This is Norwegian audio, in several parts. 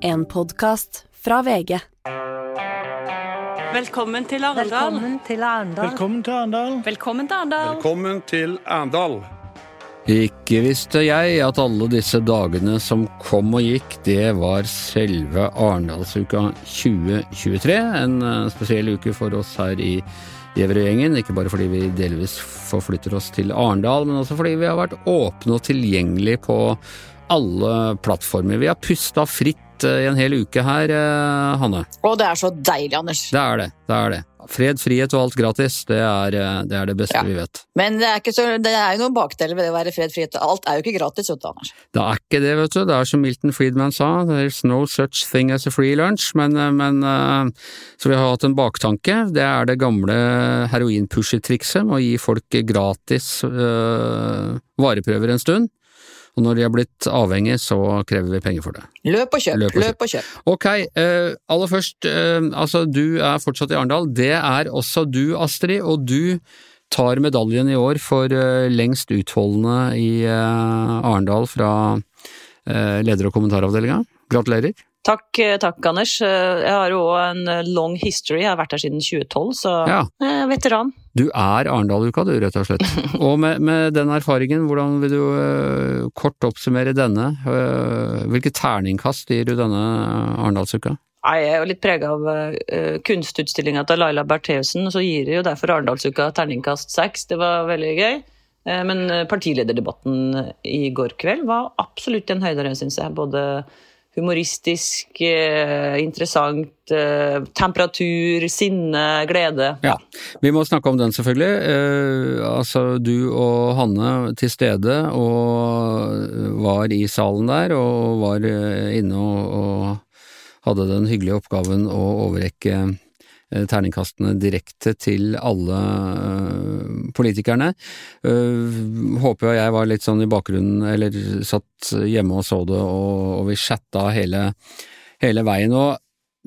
En podkast fra VG. Velkommen til Arendal. Velkommen til Arendal. Velkommen til Arendal. Velkommen til Arendal. Velkommen til Arendal. Ikke visste jeg at alle disse dagene som kom og gikk, det var selve Arendalsuka 2023. En eh, spesiell uke for oss her i Gjevrøy-gjengen. Ikke bare fordi vi delvis forflytter oss til Arendal, men også fordi vi har vært åpne og tilgjengelige på alle plattformer. Vi har pusta fritt eh, i en hel uke her, eh, Hanne. Å, det er så deilig, Anders. Det er det. det er det. Fred, frihet og alt gratis, det er eh, det, er det beste Ja. vi vet. Men det er, ikke så, det er jo noen bakdeler ved det å være fred, frihet. Alt er jo ikke gratis, vet du, Anders. Det er ikke det, vet du. Det er som Milton Friedman sa, there's no such thing as a free lunch. Men, men Så vi har hatt en baktanke. Det er det gamle heroin-pusher-trikset med å gi folk gratis øh, vareprøver en stund. Og når de har blitt avhengige, så krever vi penger for det. Løp og kjøp, Løp og løp og kjøp. Ok, uh, aller først, uh, altså du er fortsatt i Arendal. Det er også du, Astrid, og du tar medaljen i år for uh, lengst utholdende i Arendal fra leder- og kommentaravdelinga. Gratulerer. Takk, eh, takk, Anders. Eh, Jeg har jo en eh, long history. Jeg har vært her siden 2012, så Ja. er veteran. Du er Arendal-uka, du, rett og slett. Og med, med den erfaringen, hvordan vil du kort oppsummere denne? Hvilke terningkast gir du denne Arendalsuka? Jeg er jo litt prega av uh, kunstutstillinga til Laila Bertheussen, så gir jeg jo derfor Arendalsuka terningkast seks. Det var veldig gøy. Men partilederdebatten i går kveld var absolutt en høydere, syns jeg. Både humoristisk, eh, interessant, eh, temperatur, sinne, glede. Ja, vi må snakke om den selvfølgelig. Eh, altså du og Hanne til stede og var i salen der og var inne og, og hadde den hyggelige oppgaven å overrekke terningkastene direkte til alle eh, politikerne. Eh, håper jeg var litt sånn i bakgrunnen, eller satt hjemme og så det, og, og vi chatta hele, hele veien. Og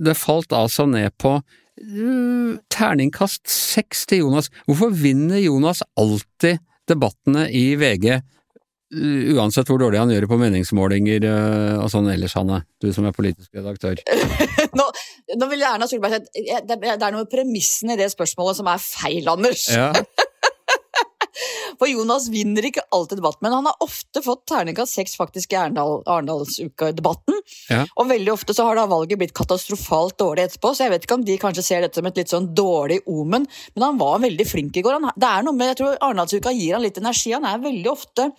det falt altså ned på terningkast seks til Jonas. Hvorfor vinner Jonas alltid debattene i VG, uansett hvor dårlig han gjør det på meningsmålinger og sånn ellers, Hanne? Du som er politisk redaktør. Nå, nå vil Erna Solberg si at eh, det det er noe med premissene i det spørsmålet som er feil, Anders. Ja, For Jonas vinner ikke alltid debatten, men han har ofte fått terningkast seks faktisk i Arendal, Arendalsuka-debatten. Ja. Og veldig ofte så har da valget blitt katastrofalt dårlig etterpå, så jeg vet ikke om de kanskje ser dette som et litt sånn dårlig omen, men han var veldig flink i går. Han, det er noe med, jeg tror Arendalsuka gir han litt energi. Han er veldig ofte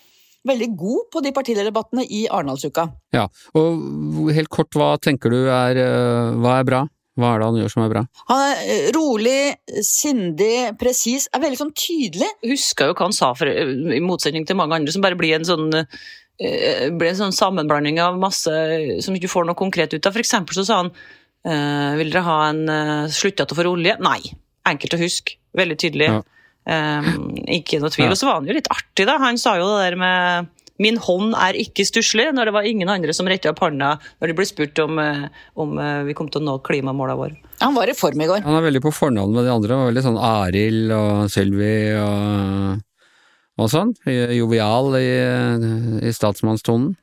veldig god på de partilederdebattene i Arendalsuka. ja. Og helt kort, hva tenker du er, uh, hva er bra? Hva er det han gjør som er bra? Han er eh, rolig, sindig, presis, er veldig sånn tydelig. husker jo hva han sa, for, i motsetning til mange andre, som bare blir en sånn ble en sånn sammenblanding av masse som ikke får noe konkret ut av. For eksempel så sa han eh, Vil dere ha en sluttdato for olje? Nei. Enkelt å huske. Veldig tydelig. Ja. Eh, ikke noe tvil. Ja. Og så var han jo litt artig, da. Han sa jo det der med Min hånd er ikke stusslig, når det var ingen andre som retta opp hånda når de ble spurt om, eh, om eh, vi kom til å nå klimamåla våre. Han var i form i går. Han er veldig på fornavn med de andre, var veldig sånn Arild og Sylvi og, og sånn. Jovial i, i statsmannstonen.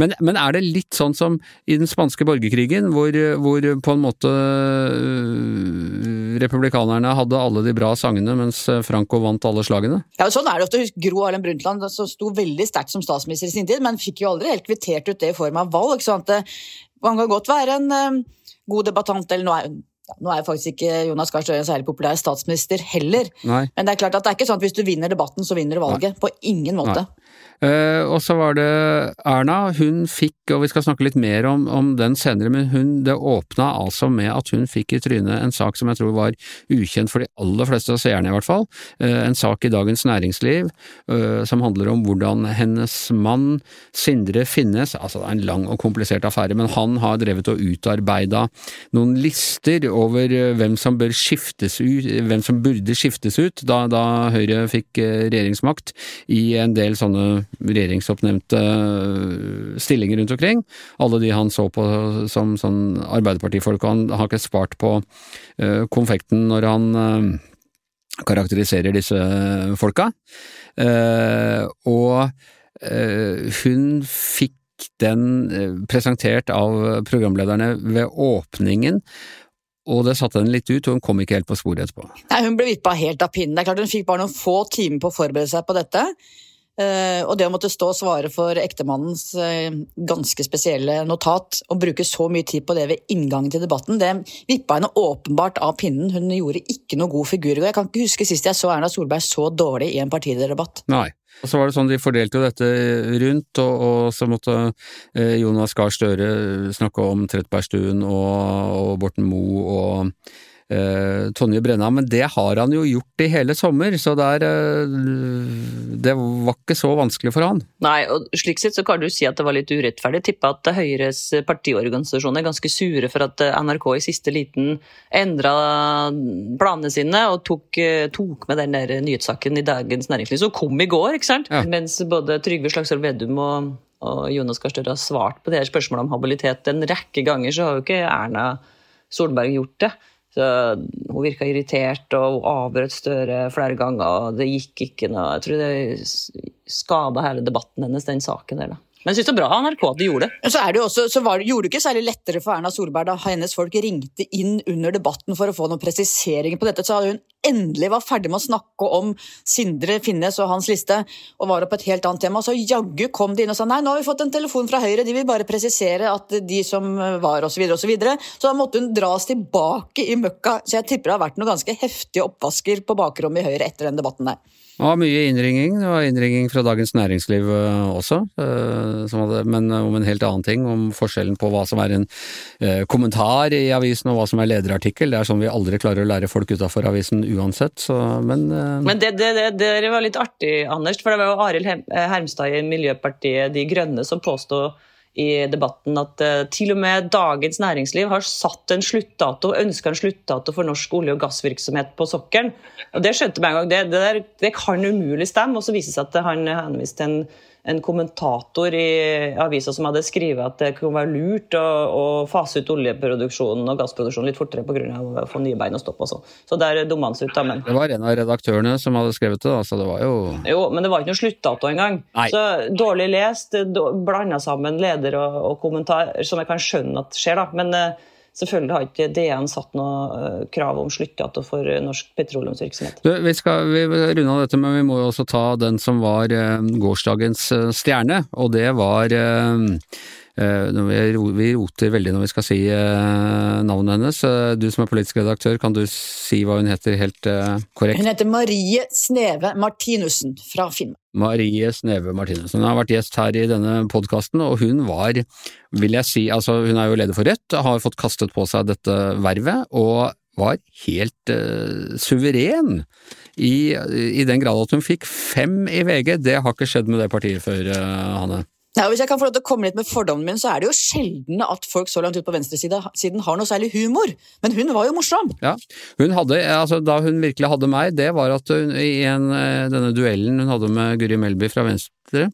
Men, men er det litt sånn som i den spanske borgerkrigen, hvor, hvor på en måte øh, republikanerne hadde alle de bra sangene, mens Franco vant alle slagene? Ja, sånn er det ofte. Husk Gro Harlem Brundtland som sto veldig sterkt som statsminister i sin tid, men fikk jo aldri helt kvittert ut det i form av valg. Sånn at man kan godt være en øh, god debattant, eller nå er, ja, nå er faktisk ikke Jonas Gahr Støre en særlig populær statsminister heller. Nei. Men det er klart at det er ikke sånn at hvis du vinner debatten, så vinner du valget. På ingen måte. Eh, og så var det Erna, hun fikk, og vi skal snakke litt mer om, om den senere, men hun, det åpna altså med at hun fikk i trynet en sak som jeg tror var ukjent for de aller fleste av seerne i hvert fall, eh, en sak i Dagens Næringsliv eh, som handler om hvordan hennes mann Sindre Finnes, altså det er en lang og komplisert affære, men han har drevet og utarbeida noen lister over hvem som bør skiftes ut, hvem som burde skiftes ut da, da Høyre fikk regjeringsmakt i en del sånne regjeringsoppnevnte øh, stillinger rundt omkring. Alle de han så på som sånn Arbeiderpartifolk, og han har ikke spart på øh, konfekten når han øh, karakteriserer disse folka. Eh, og eh, hun fikk den eh, presentert av programlederne ved åpningen, og det satte henne litt ut, og hun kom ikke helt på sporet etterpå. Nei, Hun ble vippa helt av pinnen. Det er klart Hun fikk bare noen få timer på å forberede seg på dette. Eh, og det å måtte stå og svare for ektemannens eh, ganske spesielle notat, og bruke så mye tid på det ved inngangen til debatten, det vippa henne åpenbart av pinnen. Hun gjorde ikke noe god figur. Og jeg kan ikke huske sist jeg så Erna Solberg så dårlig i en partilederdebatt. Nei. Og så var det sånn De fordelte jo dette rundt, og, og så måtte eh, Jonas Gahr Støre snakke om Trettebergstuen og, og Borten Moe og Tonje Brenna, men det har han jo gjort i hele sommer, så det, er, eh, det var ikke så vanskelig for han. Nei, og slik sett så kan du si at det var litt urettferdig. Tippa at Høyres partiorganisasjon er ganske sure for at NRK i siste liten endra planene sine og tok, eh, tok med den der nyhetssaken i Dagens Næringsliv, som kom i går, ikke sant? Ja. Mens både Trygve Slagsvold Vedum og, og Jonas Gahr Støre har svart på det her spørsmålet om habilitet en rekke ganger, så har jo ikke Erna Solberg gjort det. Så Hun virka irritert og hun avbrøt Støre flere ganger. og Det gikk ikke noe Jeg tror det skada hele debatten hennes, den saken der. da. Men jeg syns det er bra av NRK at de gjorde det. Så, er det jo også, så var, gjorde det ikke særlig lettere for Erna Solberg da hennes folk ringte inn under debatten for å få noen presiseringer på dette. Så hadde hun endelig var ferdig med å snakke om Sindre Finnes og hans liste, og var oppe et helt annet tema. Så jaggu kom de inn og sa nei, nå har vi fått en telefon fra Høyre, de vil bare presisere at de som var osv. osv. Så, videre. så da måtte hun dras tilbake i møkka. Så jeg tipper det har vært noen ganske heftige oppvasker på bakrommet i Høyre etter den debatten der. Det var mye innringing, det var innringing fra Dagens Næringsliv eh, også, eh, hadde, men om en helt annen ting, om forskjellen på hva som er en eh, kommentar i avisen og hva som er lederartikkel. Det er sånn vi aldri klarer å lære folk utafor avisen uansett, så men, eh, Men det, det, det, det var litt artig, Anders, for det var jo Arild Hermstad i Miljøpartiet De Grønne som påstod i debatten at eh, til og med Dagens Næringsliv har satt en sluttdato, ønska en sluttdato for norsk olje- og gassvirksomhet på sokkelen. Og Det skjønte meg en gang. Det, det, der, det kan umulig stemme. Og så viser det seg at han henviste til en, en kommentator i avisa som hadde skrevet at det kunne være lurt å, å fase ut oljeproduksjonen og gassproduksjonen litt fortere pga. å få nye bein å stoppe og sånn. så der dumma han seg ut. da, men... det var en av redaktørene som hadde skrevet det, da, så det var jo Jo, men det var ikke noe sluttdato engang. Nei. Så dårlig lest, blanda sammen leder og, og kommentar, som jeg kan skjønne at skjer, da. Men eh, selvfølgelig har ikke DN satt noe eh, krav om sluttdato for eh, norsk petroleumsvirksomhet. Vi skal vi runde av dette, men vi må jo også ta den som var eh, gårsdagens stjerne, og det var vi, vi roter veldig når vi skal si eh, navnet hennes. Eh, Du som er politisk redaktør, kan du si hva hun heter helt eh, korrekt? Hun heter Marie Sneve Martinussen fra Finnmark. Marie Sneve Martinussen. Hun har vært gjest her i denne podkasten, og hun var, vil jeg si, altså hun er jo leder for Rødt, har fått kastet på seg dette vervet, og var helt uh, suveren. I, I den grad at hun fikk fem i VG, det har ikke skjedd med det partiet før, uh, Hanne. Ja, hvis jeg kan få lov til å komme litt med fordommen min, så er det jo sjelden at folk så langt ut på venstresiden har noe særlig humor. Men hun var jo morsom. Ja, hun hadde, altså Da hun virkelig hadde meg, det var at hun i en, eh, denne duellen hun hadde med Guri Melby fra Venstre,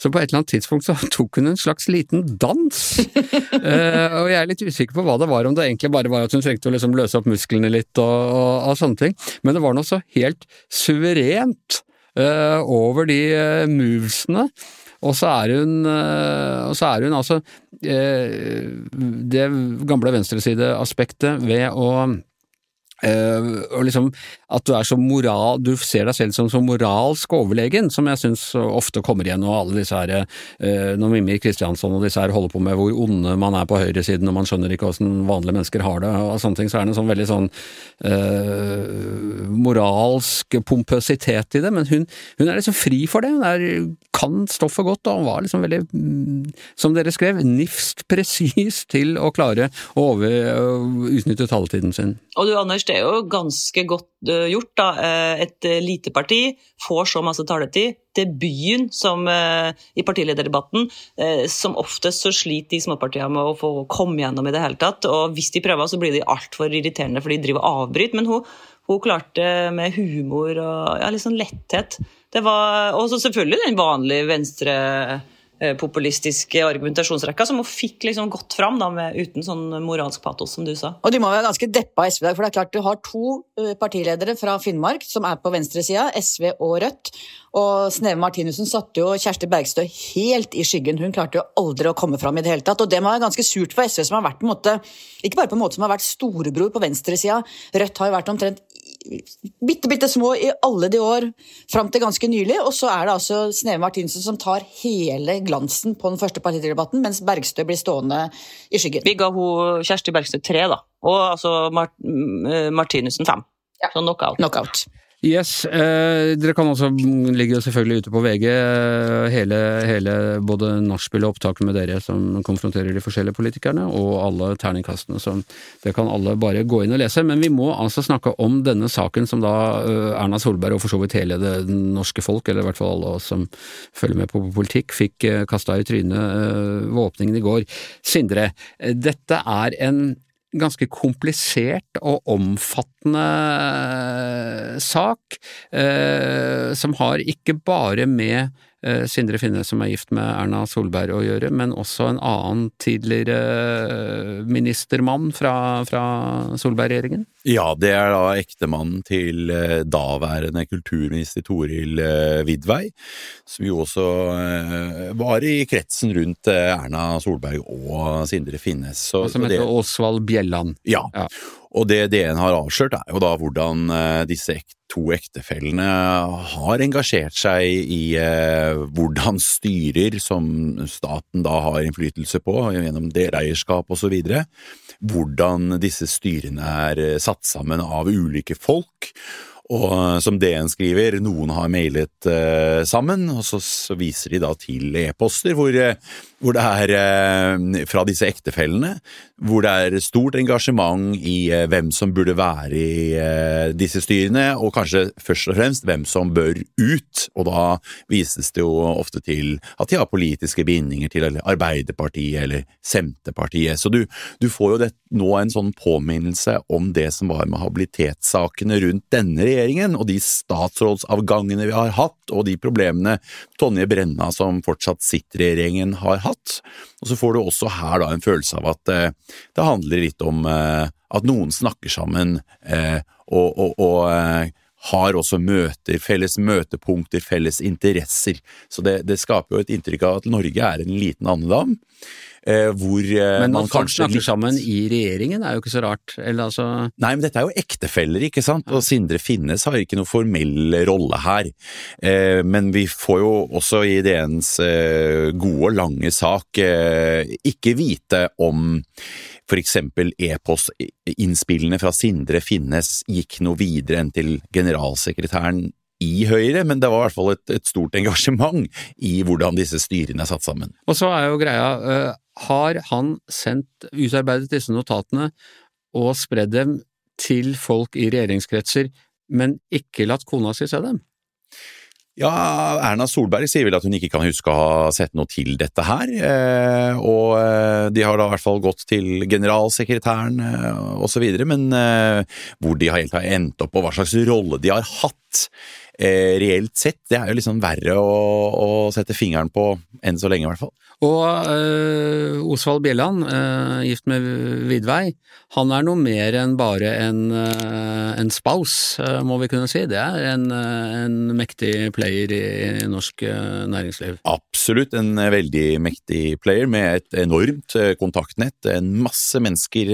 så på et eller annet tidspunkt så tok hun en slags liten dans. Eh, og jeg er litt usikker på hva det var, om det egentlig bare var at hun trengte å liksom løse opp musklene litt og, og, og sånne ting. Men det var noe så helt suverent eh, over de eh, movesene. Og så er hun, eh, så er hun altså eh, Det gamle venstresideaspektet ved å eh, og liksom at du er så moral, du ser deg selv som så moralsk overlegen, som jeg syns ofte kommer igjen, og alle disse her, uh, når Mimmi Kristiansson og disse her holder på med hvor onde man er på høyresiden, og man skjønner ikke hvordan vanlige mennesker har det, og sånne ting, så er det en sånn veldig sånn uh, moralsk pompøsitet i det, men hun, hun er liksom fri for det, hun er, kan stoffet godt, og var liksom veldig, mm, som dere skrev, nifst presis til å klare å over, utnytte taletiden sin. Og du, Anders, det er jo ganske godt uh, gjort. da. Eh, Et uh, lite parti får så masse taletid. Debuten som, eh, i partilederdebatten, som oftest så sliter de småpartiene med å få komme gjennom i det hele tatt. Og hvis de prøver, så blir de altfor irriterende, for de driver og avbryter. Men hun, hun klarte med humor og ja, litt sånn letthet. Det var, også selvfølgelig den vanlige venstre populistiske argumentasjonsrekka, som hun fikk liksom gått fram da, med, uten sånn moralsk patos, som du sa. Og de må være ganske deppa SV i dag, for det er klart du har to eh, partiledere fra Finnmark som er på venstresida, SV og Rødt. Og Sneve Martinussen satte jo Kjersti Bergstø helt i skyggen. Hun klarte jo aldri å komme fram i det hele tatt. Og det må være ganske surt for SV, som har vært på en måte, ikke bare på en måte som har vært storebror på venstresida. Rødt har jo vært omtrent bitte, bitte små i alle de år fram til ganske nylig. Og så er det altså Sneve Martinussen som tar hele glansen på den første partilederdebatten, mens Bergstø blir stående i skyggen. Vi ga hun Kjersti Bergstø tre, da. Og altså Mart Martinussen fem. Ja. Så knockout. Knockout. Yes, eh, dere kan også ligge selvfølgelig ute på VG, eh, hele, hele både nachspielet og opptaket med dere som konfronterer de forskjellige politikerne, og alle terningkastene som Det kan alle bare gå inn og lese. Men vi må altså snakke om denne saken som da eh, Erna Solberg, og for så vidt hele det norske folk, eller i hvert fall alle oss som følger med på politikk, fikk eh, kasta i trynet ved åpningen i går. Sindre, dette er en ganske komplisert og omfattende eh, sak, eh, som har ikke bare med eh, Sindre Finne som er gift med Erna Solberg å gjøre, men også en annen tidligere ministermann fra, fra Solberg-regjeringen? Ja, det er da ektemannen til eh, daværende kulturminister Toril eh, Vidvei, som jo også eh, var i kretsen rundt eh, Erna Solberg og Sindre Finnes. Så, Og som heter Åsvald Bjelland. Ja. Ja. Og det DN har avslørt, er jo da hvordan eh, disse to ektefellene har engasjert seg i eh, hvordan styrer som staten da har innflytelse på, gjennom deleierskap osv., hvordan disse styrene er eh, satt sammen av ulike folk. Og eh, som DN skriver, noen har mailet eh, sammen, og så, så viser de da til e-poster hvor, eh, hvor det er eh, fra disse ektefellene, hvor det er stort engasjement i eh, hvem som burde være i disse styrene, og kanskje først og fremst hvem som bør ut. Og da vises det jo ofte til at de har politiske bindinger til Arbeiderpartiet eller Senterpartiet. Så du, du får jo det, nå en sånn påminnelse om det som var med habilitetssakene rundt denne regjeringen, og de statsrådsavgangene vi har hatt, og de problemene Tonje Brenna, som fortsatt sitter i regjeringen, har hatt. Og så får du også her da en følelse av at eh, det handler litt om eh, at noen snakker sammen, eh, og, og, og eh, har også møter, felles møtepunkter, felles interesser. Så det, det skaper jo et inntrykk av at Norge er en liten andedam. Eh, hvor eh, Men man folk kanskje snakker litt- sammen i regjeringen er jo ikke så rart. Eller altså Nei, men dette er jo ektefeller, ikke sant? Og Sindre Finnes har ikke noe formell rolle her. Eh, men vi får jo også i DNs gode og lange sak ikke vite om eksempel e-postinnspillene fra Sindre Finnes gikk noe videre enn til generalsekretæren i Høyre, men det var i hvert fall et, et stort engasjement i hvordan disse styrene er satt sammen. Og så er jo greia, har han sendt, utarbeidet disse notatene og spredd dem til folk i regjeringskretser, men ikke latt kona si se dem? Ja, Erna Solberg sier vel at hun ikke kan huske å ha sett noe til dette her, eh, og eh, de har da i hvert fall gått til generalsekretæren osv., så videre, men eh, hvor de har endt opp og hva slags rolle de har hatt eh, reelt sett, det er jo liksom verre å, å sette fingeren på enn så lenge i hvert fall. Og eh, Osvald Bjelland, eh, gift med Vidvei, han er noe mer enn bare en, eh, en spaus, eh, må vi kunne si. Det er en, eh, en mektig player i, i norsk næringsliv. Absolutt en veldig mektig player med et enormt kontaktnett, en masse mennesker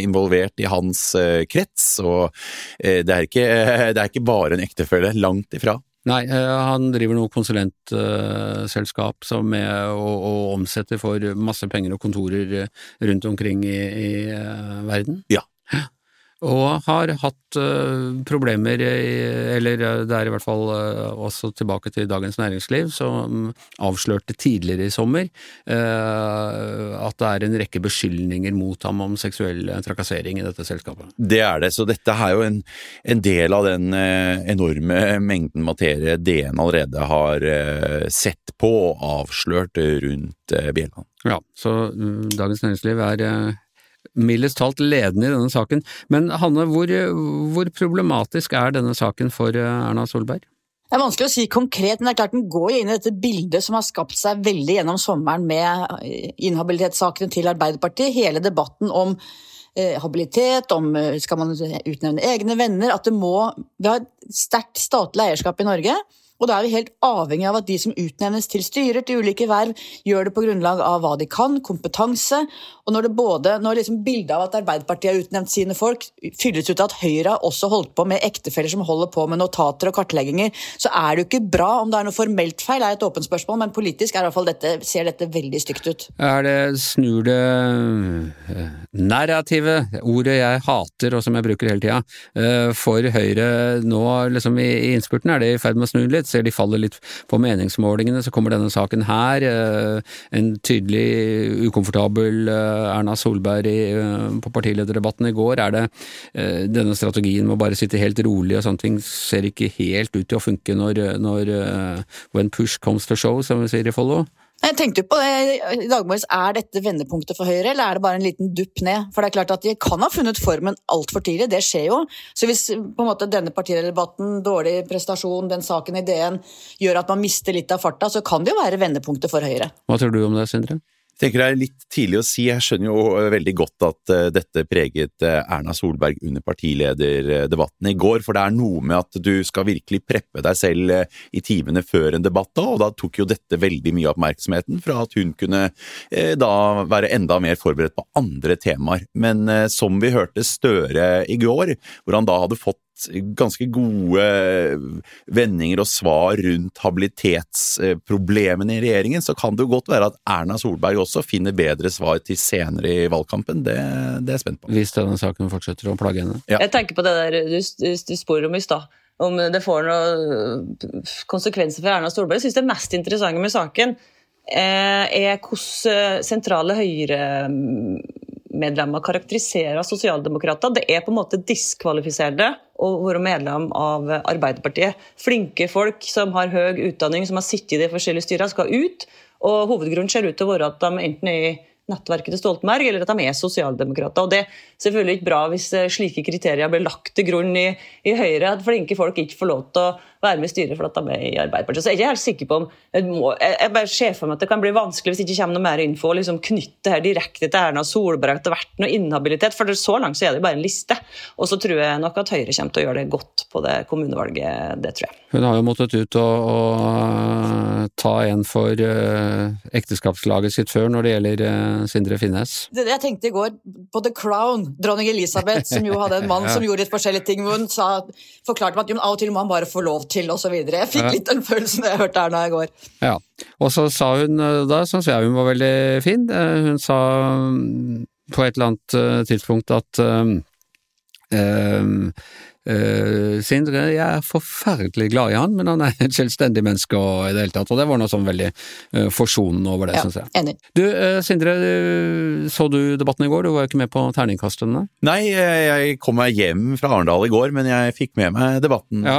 involvert i hans krets, og det er ikke, det er ikke bare en ektefelle, langt ifra. Nei, eh, han driver noe konsulentselskap som er å, å omsette for masse penger og kontorer eh, rundt omkring i, i eh, verden. Ja. Og har hatt eh, problemer, i, eller eh, det er i hvert fall eh, også tilbake til Dagens Næringsliv, som avslørte tidligere i sommer at det er en rekke beskyldninger mot ham om seksuell trakassering i dette selskapet. Det er det, så dette er jo en, en del av den enorme mengden materie DN allerede har sett på og avslørt rundt Bjelland. Ja, så mm, Dagens Næringsliv er mildest talt ledende i denne saken. Men Hanne, hvor, hvor problematisk er denne saken for eh, Erna Solberg? Det er vanskelig å si konkret, men det er klart den går inn i dette bildet som har skapt seg veldig gjennom sommeren med eh, inhabilitetssakene til Arbeiderpartiet. Hele debatten om eh, habilitet, om skal man utnevne egne venner. At det må Vi har et sterkt statlig eierskap i Norge. Og da er vi helt avhengig av at de som utnevnes til styrer, til ulike verv, gjør det på grunnlag av hva de kan, kompetanse. Og når det både, når liksom bildet av at Arbeiderpartiet har utnevnt sine folk, fylles ut av at Høyre har også holdt på med ektefeller som holder på med notater og kartlegginger, så er det jo ikke bra. Om det er noe formelt feil, er et åpent spørsmål, men politisk er dette, ser dette veldig stygt ut. Er det snur det eh, narrativet, ordet jeg hater og som jeg bruker hele tida, eh, for Høyre nå liksom i i innspurten, er det i ferd med å snu litt? Ser de faller litt på meningsmålingene, så kommer denne saken her. eh, En tydelig ukomfortabel eh, Erna Solberg eh, på partilederdebatten i går. Er det denne strategien med å bare sitte helt rolig og sånne ting ser ikke helt ut til å funke når, når when push comes to show, som vi sier i Follo? Jeg tenkte jo på det i dag morges, er dette vendepunktet for Høyre, eller er det bare en liten dupp ned? For det er klart at de kan ha funnet formen altfor tidlig, det skjer jo. Så hvis på en måte denne partidebatten, dårlig prestasjon, den saken i DN gjør at man mister litt av farta, så kan det jo være vendepunktet for Høyre. Hva tror du om det, Sindre? Jeg tenker det er litt tidlig å si, jeg skjønner jo eh, veldig godt at eh, dette preget eh, Erna Solberg under partilederdebatten i går, for det er noe med at du skal virkelig preppe deg selv i timene før en debatt da, og da tok jo dette veldig mye av oppmerksomheten fra at hun kunne da være enda mer forberedt på andre temaer. Men som vi hørte Støre i går, hvor han da hadde fått ganske gode vendinger og svar rundt habilitetsproblemene i regjeringen, så kan det jo godt være at Erna Solberg også finner bedre svar til senere i valgkampen. Det, det er jeg spent på. Hvis denne saken fortsetter å plage henne? Ja. Jeg tenker på det der du, du spør om i stad. Om det får noen konsekvenser for Erna Solberg. Jeg synes det mest interessante med saken eh, er hvordan sentrale Høyre-medlemmer karakteriserer sosialdemokrater. Det er på en måte diskvalifiserende å være medlem av Arbeiderpartiet. Flinke folk som har høy utdanning, som har sittet i de forskjellige styrene, skal ut. Og hovedgrunnen ser ut til å være at de enten er i nettverket til Stoltenberg, eller at de er sosialdemokrater. Og Det selvfølgelig ikke bra hvis eh, slike kriterier blir lagt til grunn i, i Høyre, at flinke folk ikke får lov til å være med i styret for at de er med i Arbeiderpartiet. Så jeg er ikke helt sikker på om Jeg, må, jeg, jeg bare ser for meg at det kan bli vanskelig hvis det ikke kommer noe mer info og liksom knytte her direkte til Erna Solberg at det har vært noe inhabilitet. For så langt så er det bare en liste. Og så tror jeg nok at Høyre kommer til å gjøre det godt på det kommunevalget. Det tror jeg. Hun har jo måttet ut og, og ta en for eh, ekteskapslaget sitt før når det gjelder eh, Sindre Finnes. Det, jeg tenkte i går på The Crown, dronning Elisabeth, som jo hadde en mann som gjorde litt forskjellige ting, hvor hun sa, forklarte meg at jo, av og til må han bare få lov til, videre. Jeg fikk litt den følelsen jeg hørte Erna i går. Ja. Og så sa hun eh, da, syns jeg hun var veldig fin, eh, hun sa mm, på et eller annet eh, tidspunkt at eh, eh, eh, Sindre, jeg er forferdelig glad i han, men han er et selvstendig menneske og i det hele tatt, og det var noe sånn veldig uh, forsonende over det, Ja, syns jeg. enig. Du, uh, Sindre, så du debatten i går? Du var jo ikke med på terningkastene? Nei, jeg kom meg hjem fra Arendal i går, men jeg fikk med meg debatten Ja.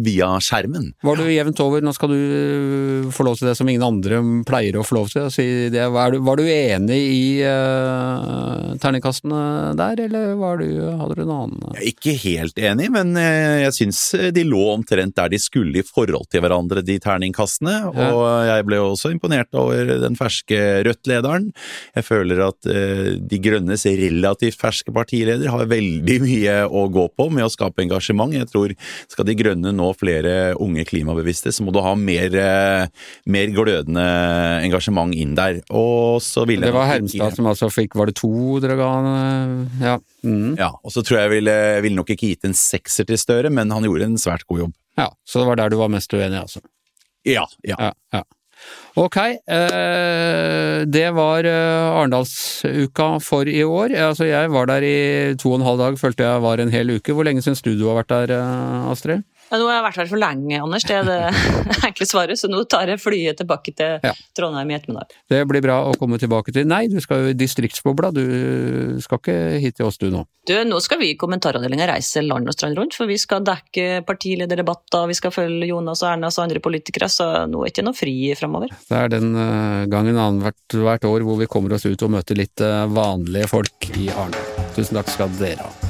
via skjermen. Var du jevnt over? Nå skal du få lov til det som ingen andre pleier å få lov til. å si det. Var, du, var du enig i uh, terningkastene der, eller var du, hadde du en annen? Jeg er ikke helt enig, men eh, jeg syns de lå omtrent der de skulle i forhold til hverandre, de terningkastene. Ja. Og jeg ble også imponert over den ferske Rødt-lederen. Jeg føler at eh, De Grønnes relativt ferske partileder har veldig mye å gå på med å skape engasjement. Jeg tror skal De Grønne nå flere unge klimabevisste, så må du ha mer, eh, mer glødende engasjement inn der. Og så ville Det var Hermstad som altså fikk, var det to dere ga? Ja. Mm. Ja, og så tror jeg ville, ville nok ikke gitt en sekser til Støre, men han gjorde en svært god jobb. ja. Så det var der du var mest uenig, altså? Ja, ja. Ja. ja. Ok, eh, det var eh, Arendalsuka for i år. Altså, jeg var der i to og en halv dag, følte jeg var en hel uke. Hvor lenge syns du du har vært der, eh, Astrid? Ja, nå har jeg vært her for lenge, Anders. Det er det enkle svaret. Så nå tar jeg flyet tilbake til Ja. Trondheim i ettermiddag. Det blir bra å komme tilbake til. Nei, du skal jo i distriktsbobla, du skal ikke hit til oss du nå. Du, nå skal vi i kommentaravdelinga reise land og strand rundt, for vi skal dekke partilederdebatter, vi skal følge Jonas og Ernas og andre politikere, så nå er det ikke noe fri framover. Det er den eh, gangen annethvert hvert år hvor vi kommer oss ut og møter litt eh, vanlige folk i Arendal. Tusen takk skal dere ha.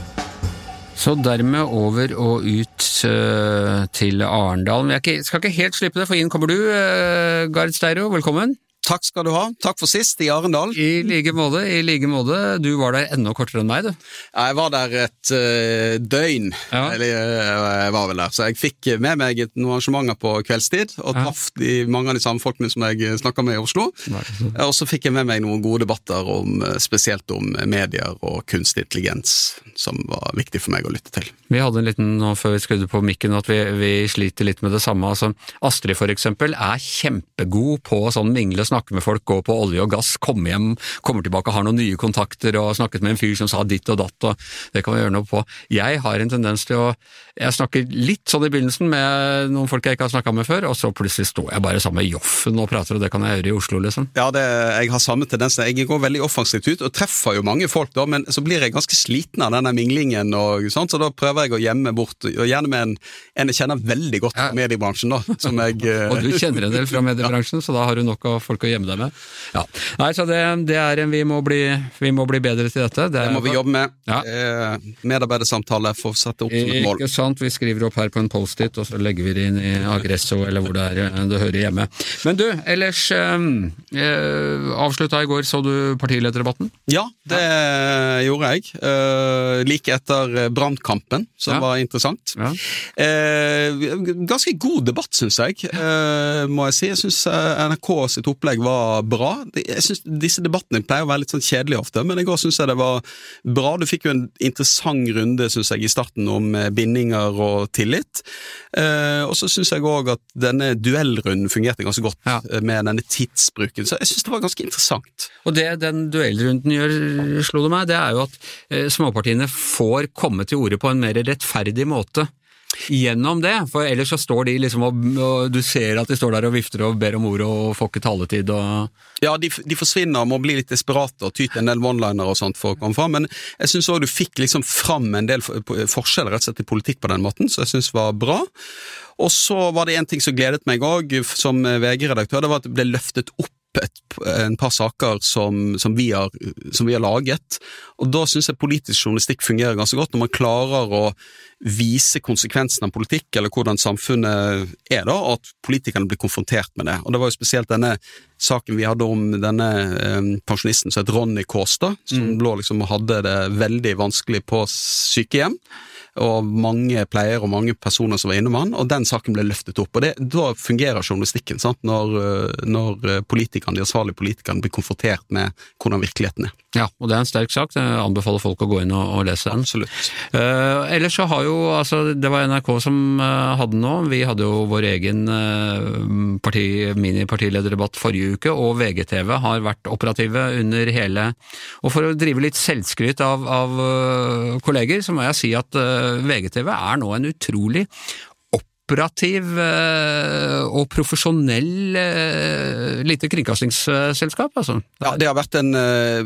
Så dermed over og ut uh, til Arendal. Men jeg skal ikke helt slippe det, for inn kommer du, uh, Gard Steiro. Velkommen. Takk skal du ha. Takk for sist, i Arendal. I like måte. i like måte. Du var der enda kortere enn meg, du. Jeg var der et uh, døgn. Ja. Eller jeg var vel der. Så jeg fikk med meg noen arrangementer på kveldstid, og ja. traff de, mange av de samme folkene som jeg snakka med i Oslo. Og så fikk jeg med meg noen gode debatter om, spesielt om medier og kunstig intelligens, som var viktig for meg å lytte til. Vi hadde en liten nå før vi skrudde på mikken at vi, vi sliter litt med det samme. Altså, Astrid for eksempel er kjempegod på sånn mingle snakke med folk, gå på olje og gass, komme hjem, kommer tilbake, har noen nye kontakter og har snakket med en fyr som sa ditt og datt, og det kan vi gjøre noe på. Jeg har en tendens til å Jeg snakker litt sånn i begynnelsen med noen folk jeg ikke har snakka med før, og så plutselig står jeg bare sammen med Joffen og prater, og det kan jeg gjøre i Oslo, liksom. Ja, det, jeg har samme tendens. Jeg går veldig offensivt ut og treffer jo mange folk, da, men så blir jeg ganske sliten av denne minglingen, og sånt, så da prøver jeg å gjemme bort, og gjerne med en, en jeg kjenner veldig godt fra mediebransjen, da. Som jeg, og du kjenner en del fra mediebransjen, så da har du nok av folk å gjemme deg med. Ja. Nei, så det, det er en vi må, bli, vi må bli bedre til dette. Det, det må vi jobbe med. Ja. Eh, medarbeidersamtale å sette opp som et mål. Ikke sant. Vi skriver opp her på en Post-It, og så legger vi det inn i Agresso eller hvor det er eh, det hører hjemme. Men du, ellers eh, eh Avslutta i går, så du partilederdebatten? Ja, det ja. gjorde jeg. Eh, like etter brannkampen, som ja. var interessant. Ja. Eh, ganske god debatt, syns jeg, eh, må jeg si. Jeg syns NRK sitt opplegg var bra. Jeg synes Disse debattene pleier å være litt sånn kjedelige ofte, men i går syns jeg det var bra. Du fikk jo en interessant runde synes jeg, i starten om eh, bindinger og tillit. Eh, og så syns jeg òg at denne duellrunden fungerte ganske godt ja. Eh, med denne tidsbruken. Så jeg syns det var ganske interessant. Og det den duellrunden gjør, slo det meg, det er jo at småpartiene får komme til orde på en mer rettferdig måte gjennom det, for ellers så står de liksom og, og, du ser at de står der og vifter og ber om ord og får ikke taletid og Ja, de, de forsvinner må bli litt desperate og tyte en del one-liner og sånt for å komme fram, men jeg syns òg du fikk liksom fram en del forskjeller rett og slett i politikk på den måten, så jeg syns var bra. Og så var det en ting som gledet meg òg, som VG-redaktør, det var at det ble løftet opp et, en par saker som, som, vi har, som, vi har, laget. Og Da syns jeg politisk journalistikk fungerer ganske godt, når man klarer å vise konsekvensen av politikk, eller hvordan samfunnet er, da, og at politikerne blir konfrontert med det. Og Det var jo spesielt denne saken vi hadde om denne eh, pensjonisten som het Ronny Kåstad, som mm. lå liksom og hadde det veldig vanskelig på sykehjem og mange pleiere og mange personer som var innom han, og den saken ble løftet opp. og det, Da fungerer journalistikken, sant? Når, eh, når politikerne, de ansvarlige politikerne blir konfrontert med hvordan virkeligheten er. Ja, og det er en sterk sak. Jeg anbefaler folk å gå inn og, og lese den. Absolutt. Uh, ellers så har jo, altså det var NRK som uh, hadde nå, vi hadde jo vår egen uh, parti, minipartilederdebatt forrige uke, og VGTV har vært operative under hele Og for å drive litt selvskryt av, av kolleger, så må jeg si at VGTV er nå en utrolig operativ eh, og profesjonell eh, lite kringkastingsselskap, altså. Ja, det har vært en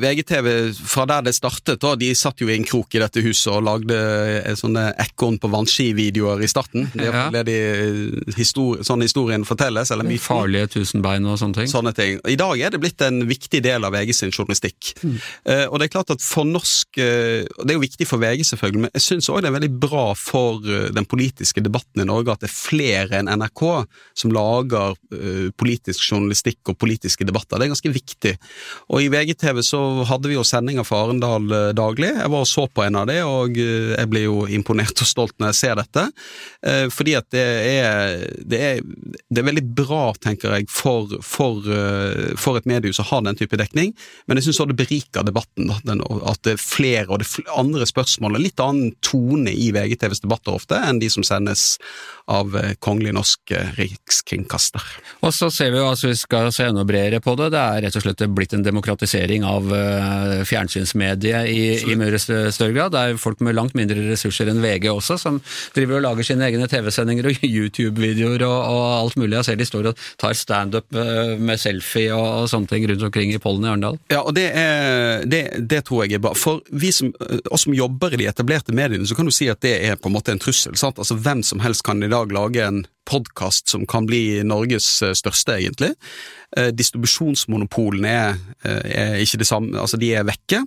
VGTV fra der det startet. Da. De satt jo i en krok i dette huset og lagde sånne Ekorn på vannski-videoer i starten. Det er ja. de histori sånn historien fortelles. eller myten. Farlige tusenbein og sånne ting. Sånne ting. I dag er det blitt en viktig del av VG sin journalistikk. Mm. Og det er klart at for norsk Det er jo viktig for VG, selvfølgelig, men jeg syns òg det er veldig bra for den politiske debatten i Norge at det flere enn NRK som lager uh, politisk journalistikk og politiske debatter. Det er ganske viktig. Og i VGTV så hadde vi jo sendinger fra Arendal uh, daglig. Jeg var og så på en av de, og uh, jeg blir jo imponert og stolt når jeg ser dette. fordi at det er, det er, det er veldig bra, tenker jeg, for, for, for et mediehus å ha den type dekning, men jeg syns også det beriker debatten. Da, den, at det er flere og det er andre spørsmål, litt annen tone i VGTVs debatter ofte enn de som sendes av eh, Kongelig norsk eh, rikskringkaster. Og så ser vi jo, altså vi skal se enda bredere på det, det er rett og slett blitt en demokratisering av uh, fjernsynsmediet i, i mye større grad. Det er folk med langt mindre ressurser enn VG også, som driver og lager sine egne TV-sendinger og YouTube-videoer og, og, alt mulig. Jeg ser de står og tar standup med selfie og, og, sånne ting rundt omkring i Pollen i Arendal. Ja, og det, er, det, det, tror jeg er bra. For vi som, oss som jobber i de etablerte mediene, så kan du si at det er på en måte en trussel. sant? Altså Hvem som helst kan i dag lage en podkast som kan bli Norges eh, største, egentlig. Eh, distribusjonsmonopolene er, eh, er, ikke det samme, altså de er vekke.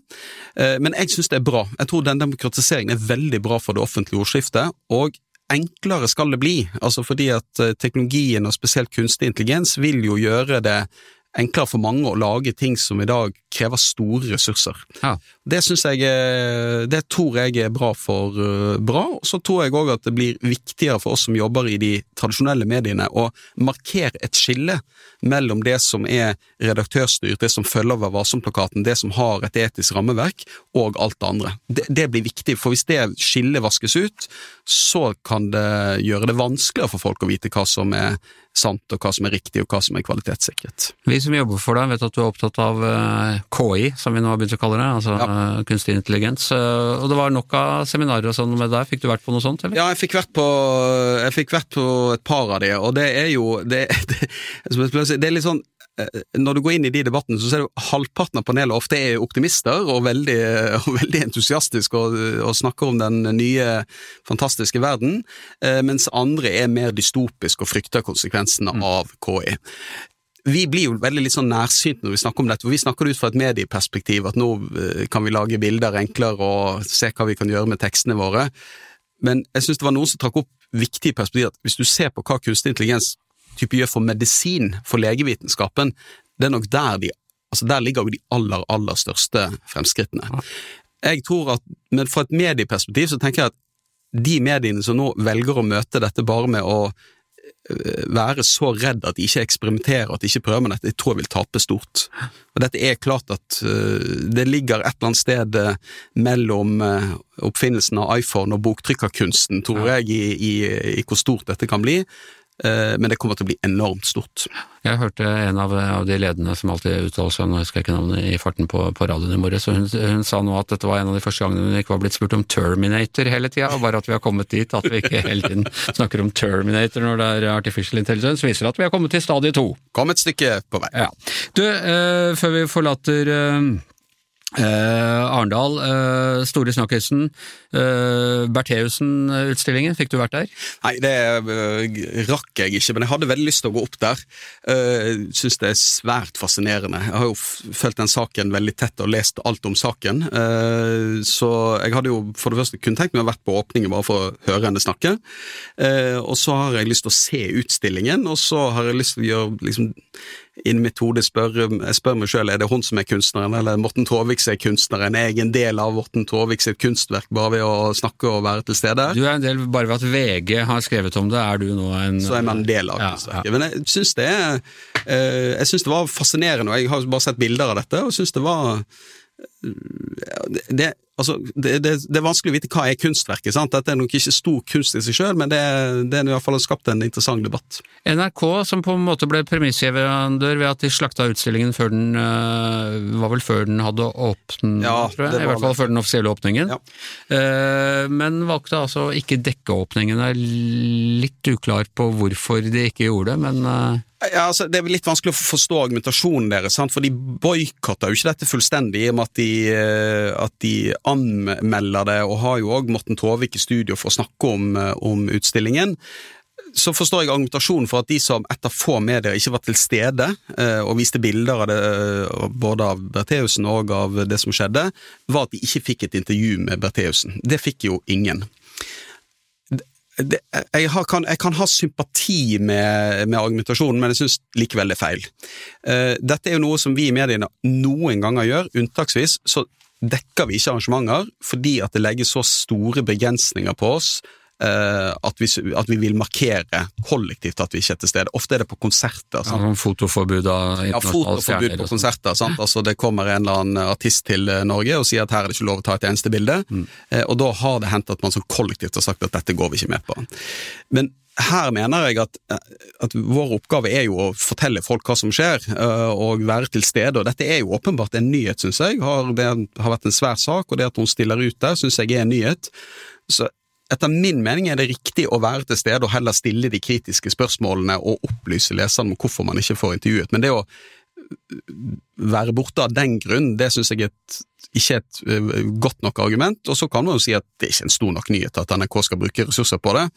Men jeg syns det er bra. Jeg tror den demokratiseringen er veldig bra for det offentlige ordskiftet. og enklere skal det bli, altså fordi at teknologien og spesielt kunstig intelligens vil jo gjøre det enklere for mange å lage ting som i dag krever store ressurser. Ja. Det jeg det tror jeg er bra for uh, bra, så tror jeg òg at det blir viktigere for oss som jobber i de tradisjonelle mediene å markere et skille mellom det som er redaktørstyrt, det som følger over Varsom-plakaten, det som har et etisk rammeverk, og alt det andre. Det, det blir viktig, for hvis det skillet vaskes ut, så kan det gjøre det vanskeligere for folk å vite hva som er sant, og hva som er riktig, og hva som er kvalitetssikret. Vi som jobber for deg, vet at du er opptatt av eh, KI, som vi nå har begynt å kalle det, altså ja. Eh, kunstig intelligens. Eh, og det var nok av seminarer og sånn med deg, fikk du vært på noe sånt, eller? Ja, jeg fikk vært på, fikk vært på et par av de, og det er jo det, det, det er litt sånn når du går inn i de debattene, så ser du halvparten av panelet ofte er optimister og veldig, og veldig entusiastiske og, og, snakker om den nye, fantastiske verden, eh, mens andre er mer dystopiske og frykter konsekvensene mm. av KI. Vi blir jo veldig litt sånn nærsynt når vi snakker om dette, for vi snakker det ut fra et medieperspektiv, at nå eh, kan vi lage bilder enklere og se hva vi kan gjøre med tekstene våre. Men jeg syns det var noen som trakk opp viktige perspektiver, at hvis du ser på hva kunstig intelligens type gjør for medisin, for legevitenskapen, det er nok der de altså Der ligger jo de aller, aller største fremskrittene. Jeg tror at, men Fra et medieperspektiv så tenker jeg at de mediene som nå velger å møte dette bare med å øh, være så redd at de ikke eksperimenterer, at de ikke prøver med dette, jeg tror jeg vil tape stort. Og Dette er klart at uh, det ligger et eller annet sted uh, mellom oppfinnelsen av iPhone og boktrykkerkunsten, tror jeg, i, i, i, hvor stort dette kan bli. Eh, men det kommer til å bli enormt stort. Jeg hørte en av, av de ledende som alltid uttaler seg, nå husker jeg ikke navnet i farten på, på radioen i morges, hun, hun, sa nå at dette var en av de første gangene hun ikke var blitt spurt om Terminator hele tida, bare at vi har kommet dit at vi ikke hele tiden snakker om Terminator når det er artificial intelligence, viser at vi har kommet til stadie to. Kom et stykke på vei. Ja. Du, eh, før vi forlater eh, Eh, Arendal, eh, store snakkisen. Eh, Bertheussen-utstillingen, fikk du vært der? Nei, det uh, rakk jeg ikke, men jeg hadde veldig lyst til å gå opp der. Uh, Syns det er svært fascinerende. Jeg har jo fulgt den saken veldig tett og lest alt om saken. Uh, så jeg hadde jo for det første kun tenkt meg å vært på åpningen bare for å høre henne snakke. Eh, og så har jeg lyst til å se utstillingen, og så har jeg lyst til å gjøre liksom innen mitt hode spør, jeg spør meg sjøl er det hun som er kunstneren, eller Morten Traavik som er kunstneren. Er jeg en del av Morten Traavik sitt kunstverk bare ved å snakke og være til stede? Du er en del bare ved at VG har skrevet om det, er du nå en Så er man en del av kunstverket. Ja, ja. Men jeg syns det er eh, Jeg syns det var fascinerende, og jeg har bare sett bilder av dette, og syns det var det, det, altså, det, det, er vanskelig å vite hva er kunstverket. sant? Dette er nok ikke stor kunst i seg sjøl, men det, det er i hvert fall skapt en interessant debatt. NRK, som på en måte ble premissgiver ved at de slakta utstillingen før den øh, var vel før den hadde åpnet, ja, tror jeg. I hvert fall før den offisielle åpningen. Ja. Uh, men valgte altså ikke dekke åpningen. er litt uklar på hvorfor de ikke gjorde det, men uh, ja, altså, det er litt vanskelig å forstå argumentasjonen deres, sant? for de boikotter jo ikke dette fullstendig, i og med at de, eh, at de anmelder det, og har jo òg Morten Tovik i studio for å snakke om, eh, om, utstillingen. Så forstår jeg argumentasjonen for at de som etter få medier ikke var til stede eh, og viste bilder av det, både av Bertheussen og av det som skjedde, var at de ikke fikk et intervju med Bertheussen. Det fikk jo ingen det, jeg, har, kan, jeg, kan, ha sympati med, med argumentasjonen, men jeg syns likevel det er feil. Uh, dette er jo noe som vi i mediene noen ganger gjør, unntaksvis. så dekker vi ikke arrangementer fordi at det legges så store begrensninger på oss at, vi, at, vi, vil markere kollektivt at vi ikke er til stede. Ofte er det på konserter. Sant? Ja, fotoforbud av Ja, fotoforbud på konserter. Sant? Altså, det kommer en eller annen artist til eh, Norge og sier at her er det ikke lov å ta et eneste bilde. Mm. Uh, og da har det hendt at man som kollektivt har sagt at dette går vi ikke med på. Men her mener jeg at, at, vår oppgave er jo å fortelle folk hva som skjer, og være til stede. og Dette er jo åpenbart en nyhet, syns jeg. Har, det har vært en svær sak, og det at hun stiller ut der, syns jeg er en nyhet. Så etter min mening er det riktig å være til stede og heller stille de kritiske spørsmålene og opplyse leseren om hvorfor man ikke får intervjuet. Men det å være borte av den grunn, det syns jeg et, ikke er et uh, godt nok argument. Og så kan man jo si at det er ikke en stor nok nyhet at NRK skal bruke ressurser på det.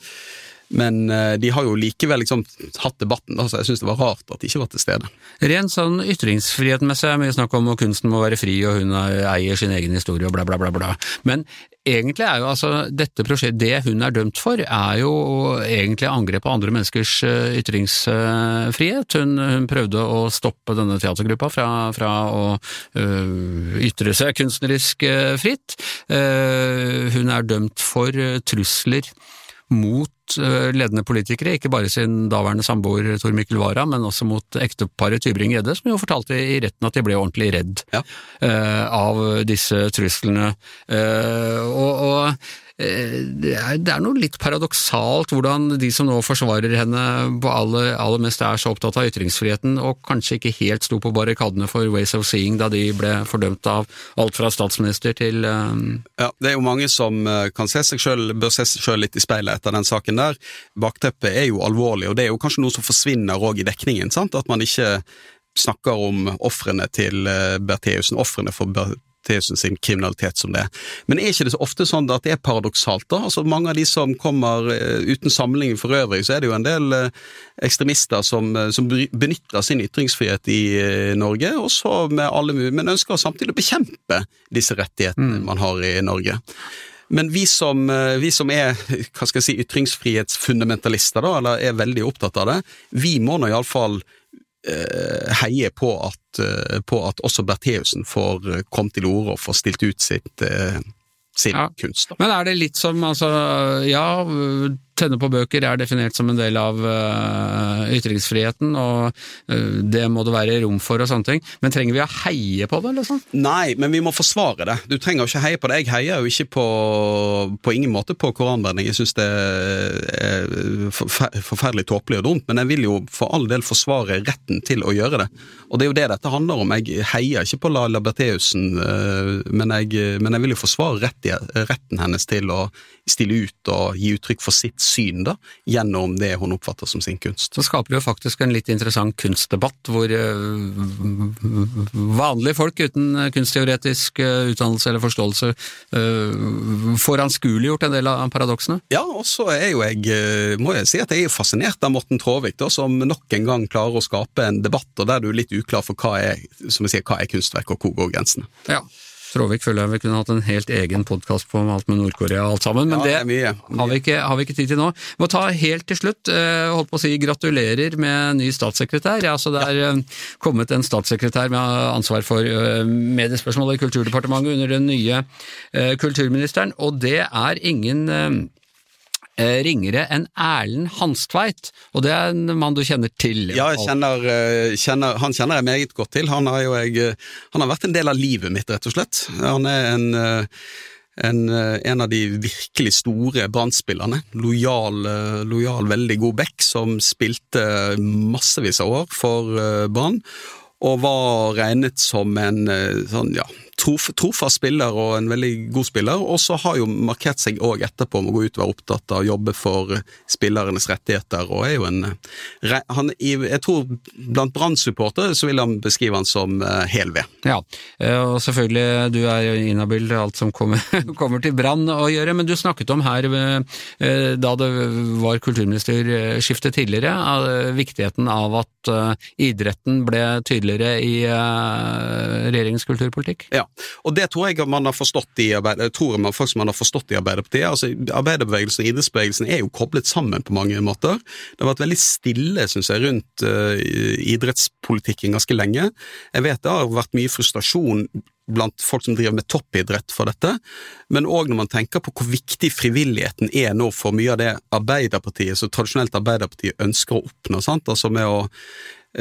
Men eh, de har jo likevel liksom hatt debatten, altså så jeg syns det var rart at de ikke var til stede. Rent sånn ytringsfrihetmessig er mye snakk om at kunsten må være fri og hun eier sin egen historie og bla, bla, bla. bla. Men egentlig er jo altså dette prosjektet, det hun er dømt for, er jo egentlig angrep på andre menneskers eh, ytringsfrihet. Hun, hun prøvde å stoppe denne teatergruppa fra, fra å øh, ytre seg kunstnerisk fritt. Uh, hun er dømt for trusler mot eh, ledende politikere, ikke bare sin daværende samboer Tor Mikkel Wara, men også mot ekteparet Tybring-Gjedde, som jo fortalte i retten at de ble ordentlig redd Ja. uh, av disse truslene. Uh, og, og det er, det er noe litt paradoksalt hvordan de som nå forsvarer henne på aller, aller mest er så opptatt av ytringsfriheten, og kanskje ikke helt sto på barrikadene for Ways of Seeing da de ble fordømt av alt fra statsminister til um... Ja, Det er jo mange som eh, kan se seg selv, bør se seg sjøl litt i speilet etter den saken der. Bakteppet er jo alvorlig, og det er jo kanskje noe som forsvinner òg i dekningen. sant? At man ikke snakker om ofrene til eh, Bertheussen, ofrene for Bertheussen sin kriminalitet som det. Men er ikke det så ofte sånn at det er paradoksalt, da? Altså Mange av de som kommer eh, uten sammenligning for øvrig, så er det jo en del eh, ekstremister som, eh, som benytter sin ytringsfrihet i Norge, og så med alle mulige, men ønsker samtidig å bekjempe disse rettighetene man har i Norge. Men vi som, vi som er hva skal jeg si, ytringsfrihetsfundamentalister, da, eller er veldig opptatt av det, vi må nå iallfall eh, heie på at, eh, på at også Bertheussen får kommet komme til orde og får stilt ut sitt, eh, sin Ja. kunst. Men er det litt som, altså, ja, tenne på bøker er definert som en del av uh, ytringsfriheten, og uh, det må det være rom for og sånne ting, men trenger vi å heie på det, liksom? Nei, men vi må forsvare det. Du trenger jo ikke heie på det. Jeg heier jo ikke på, på ingen måte på koranbrenning. Jeg syns det er forferdelig tåpelig og dumt, men jeg vil jo for all del forsvare retten til å gjøre det. Og det er jo det dette handler om. Jeg heier ikke på Laila Bertheussen, men, men jeg vil jo forsvare retten hennes til å stille ut og gi uttrykk for sitt syn da, gjennom det hun oppfatter som sin kunst. Så skaper det jo faktisk en litt interessant kunstdebatt, hvor øh, vanlige folk uten kunstteoretisk øh, utdannelse eller forståelse øh, får anskueliggjort en del av paradoksene. Ja, og så er jo jeg, eh, må jeg si at jeg er fascinert av Morten Tråvik, som nok en gang klarer å skape en debatt, og der du er litt uklar for hva er, som jeg sier, hva er kunstverk, og hvor går grensene. Ja. Tråvik føler jeg vi kunne hatt en helt egen podkast på om alt med Nord-Korea og alt sammen, men Ja, det, er mye. Har, vi ikke, har vi ikke tid til nå. Må ta helt til slutt, eh, holdt på å si gratulerer med ny statssekretær. Ja, det er ja. kommet en statssekretær med ansvar for eh, mediespørsmål i Kulturdepartementet under den nye eh, kulturministeren, og det er ingen eh, eh, ringere enn Erlend Hanstveit, og det er en mann du kjenner til. Ja, kjenner, eh, kjenner, han kjenner jeg meget godt til. Han har jo jeg, eh, han har vært en del av livet mitt, rett og slett. Han er en, eh, en, eh, en av de virkelig store brannspillerne. Lojal, eh, lojal, veldig god back, som spilte massevis av år for eh, Brann. Og var regnet som en eh, sånn, ja, trof, trofast spiller og en veldig god spiller. Og så har jo markert seg òg etterpå med å gå ut og være opptatt av å jobbe for eh, spillernes rettigheter. og er jo en eh, han, Jeg tror blant Brann-supportere så vil han beskrive han som eh, hel ved. Ja, og selvfølgelig, du er inhabil til alt som kommer, kommer til brann å gjøre, men du snakket om her, da det var kulturministerskifte tidligere, viktigheten av at idretten ble tydeligere i regjeringens kulturpolitikk. Ja, og det tror jeg man har forstått i man faktisk man har forstått i Arbeiderpartiet. Altså, Arbeiderbevegelsen og idrettsbevegelsen er jo koblet sammen på mange måter. Det har vært veldig stille, synes jeg, rundt uh, idrettspolitikken ganske lenge. Jeg vet det har vært mye frustrasjon blant folk som driver med toppidrett for dette, men òg når man tenker på hvor viktig frivilligheten er nå for mye av det Arbeiderpartiet, så tradisjonelt Arbeiderpartiet ønsker å oppnå, sant? altså med å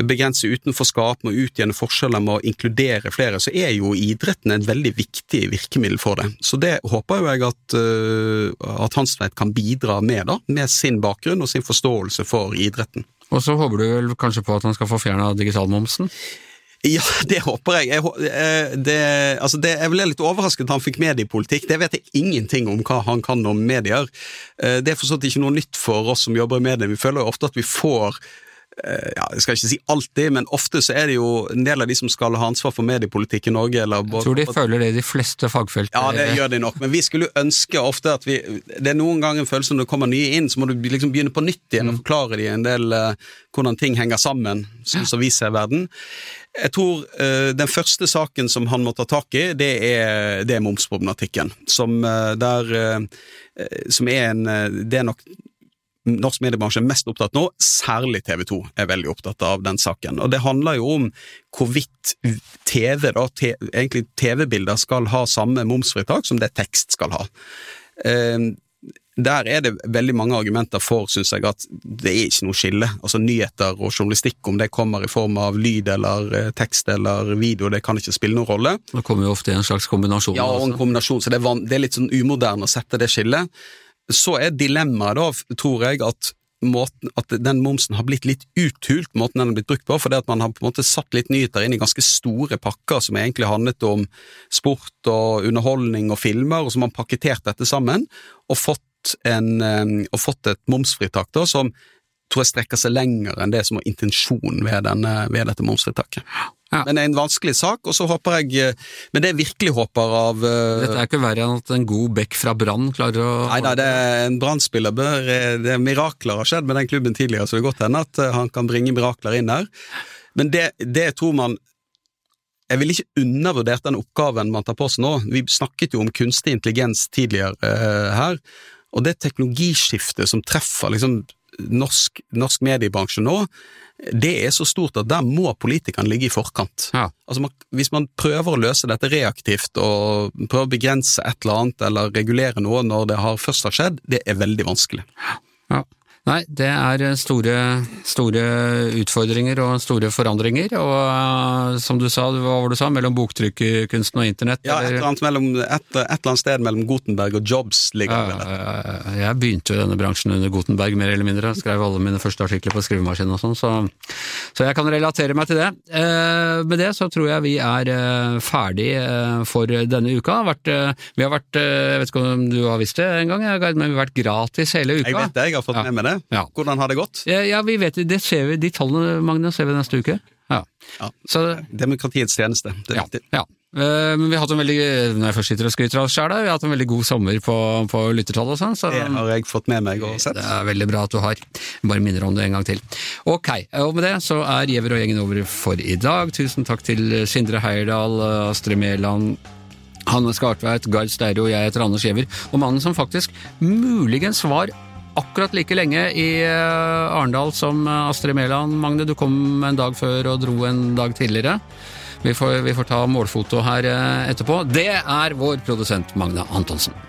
begrense utenforskap, med å utjevne forskjeller, med å inkludere flere, så er jo idretten en veldig viktig virkemiddel for det. Så det håper jo jeg at, uh, at Hanstveit kan bidra med, da, med sin bakgrunn og sin forståelse for idretten. Og så håper du vel kanskje på at han skal få fjerna digitalmomsen? Ja, det håper jeg. jeg eh, det, altså det, jeg ble litt overrasket at han fikk mediepolitikk. Det vet jeg ingenting om hva han kan om medier. Eh, Det er for så vidt ikke noe nytt for oss som jobber i medier. Vi føler jo ofte at vi får eh, ja, Jeg skal ikke si alltid, men ofte så er det jo en del av de som skal ha ansvar for mediepolitikk i Norge. Eller Jeg tror de føler det i de fleste fagfelt. Ja, det gjør de nok, men vi skulle jo ønske ofte at vi Det er noen ganger en følelse når det kommer nye inn, så må du liksom begynne på nytt igjen og forklare de en del uh, hvordan ting henger sammen, sånn som vi ser verden. Jeg tror uh, den første saken som han må ta tak i, det er, det er momsproblematikken. Som, uh, der, eh, eh, som er en eh, Det er nok norsk mediebransje er mest opptatt nå, særlig TV 2 er veldig opptatt av den saken. Og det handler jo om hvorvidt TV, da, egentlig TV-bilder skal ha samme momsfritak som det tekst skal ha. Eh, der er det veldig mange argumenter for, syns jeg, at det er ikke noe skille. Altså Nyheter og journalistikk, om det kommer i form av lyd eller eh, tekst eller video, det kan ikke spille noen rolle. Det kommer jo ofte i en slags kombinasjon. Ja, og en kombinasjon, så det er, det er litt sånn umoderne å sette det skillet. Så er dilemmaet da, tror jeg, at, måten, at den momsen har blitt litt uthult, måten den har blitt brukt på, fordi at man har på en måte satt litt nyheter inn i ganske store pakker som egentlig handlet om sport og underholdning og filmer, og som har pakketert dette sammen og fått, en, og fått et momsfritak da, som tror jeg strekker seg lenger enn det som var intensjonen ved, denne, ved dette momsfritaket. Ja. Men det er en vanskelig sak, og så håper jeg eh, Men det jeg virkelig håper av eh, Dette er ikke verre enn at en god bekk fra Brann klarer å Nei, nei, det er en brannspiller bør det er Mirakler har skjedd med den klubben tidligere, så det er godt hende at eh, han kan bringe mirakler inn der. Men det, det tror man Jeg vil ikke undervurdere den oppgaven man tar på seg nå. Vi snakket jo om kunstig intelligens tidligere eh, her, og det teknologiskiftet som treffer liksom norsk, norsk mediebransje nå, det er så stort at der må politikerne ligge i forkant. Ja. Altså man, Hvis man prøver å løse dette reaktivt og prøver å begrense et eller annet eller regulere noe når det har først har skjedd, det er veldig vanskelig. Ja. Nei, det er store, store utfordringer og store forandringer, og uh, som du sa, hva var det du sa, mellom boktrykkerkunsten og internett? Ja, et eller- annet, mellom, et, et eller annet sted mellom Gutenberg og Jobs ligger det. Ja, jeg begynte jo i denne bransjen under Gutenberg, mer eller mindre. Skrev alle mine første artikler på skrivemaskin og sånn, så, så jeg kan relatere meg til det. Eh, med det så tror jeg vi er eh, ferdig eh, for denne uka. Eh, vi har vært, eh, jeg vet ikke om du har visst det en gang, men vi har vært gratis hele uka. Jeg vet det, jeg har fått Ja. med meg det. Ja. Hvordan har det gått? Ja, ja, vi vet det. ser vi, de tallene, Magne, ser vi neste uke. Ja. Ja. Så, Demokratiets tjeneste, det er ja, viktig. ja. Eh, Men vi har hatt en veldig, når jeg først sitter og skryter av oss sjøl, vi har hatt en veldig god sommer på, på lyttertall og sånn. Så Det har jeg fått med meg og sett. det er veldig bra at du har. Bare minner om det en gang til. Ok, og med det så er Giæver og gjengen over for i dag. Tusen takk til Sindre Heierdal, Astrid Mæland, Hanne Skartveit, Gard Steiro, jeg heter Anders Giæver. Og mannen som faktisk muligens var akkurat like lenge i eh, Arendal som eh, Astrid Mæland. Magne, du kom en dag før og dro en dag tidligere. Vi får, vi får ta målfoto her eh, etterpå. Det er vår produsent Magne Antonsen.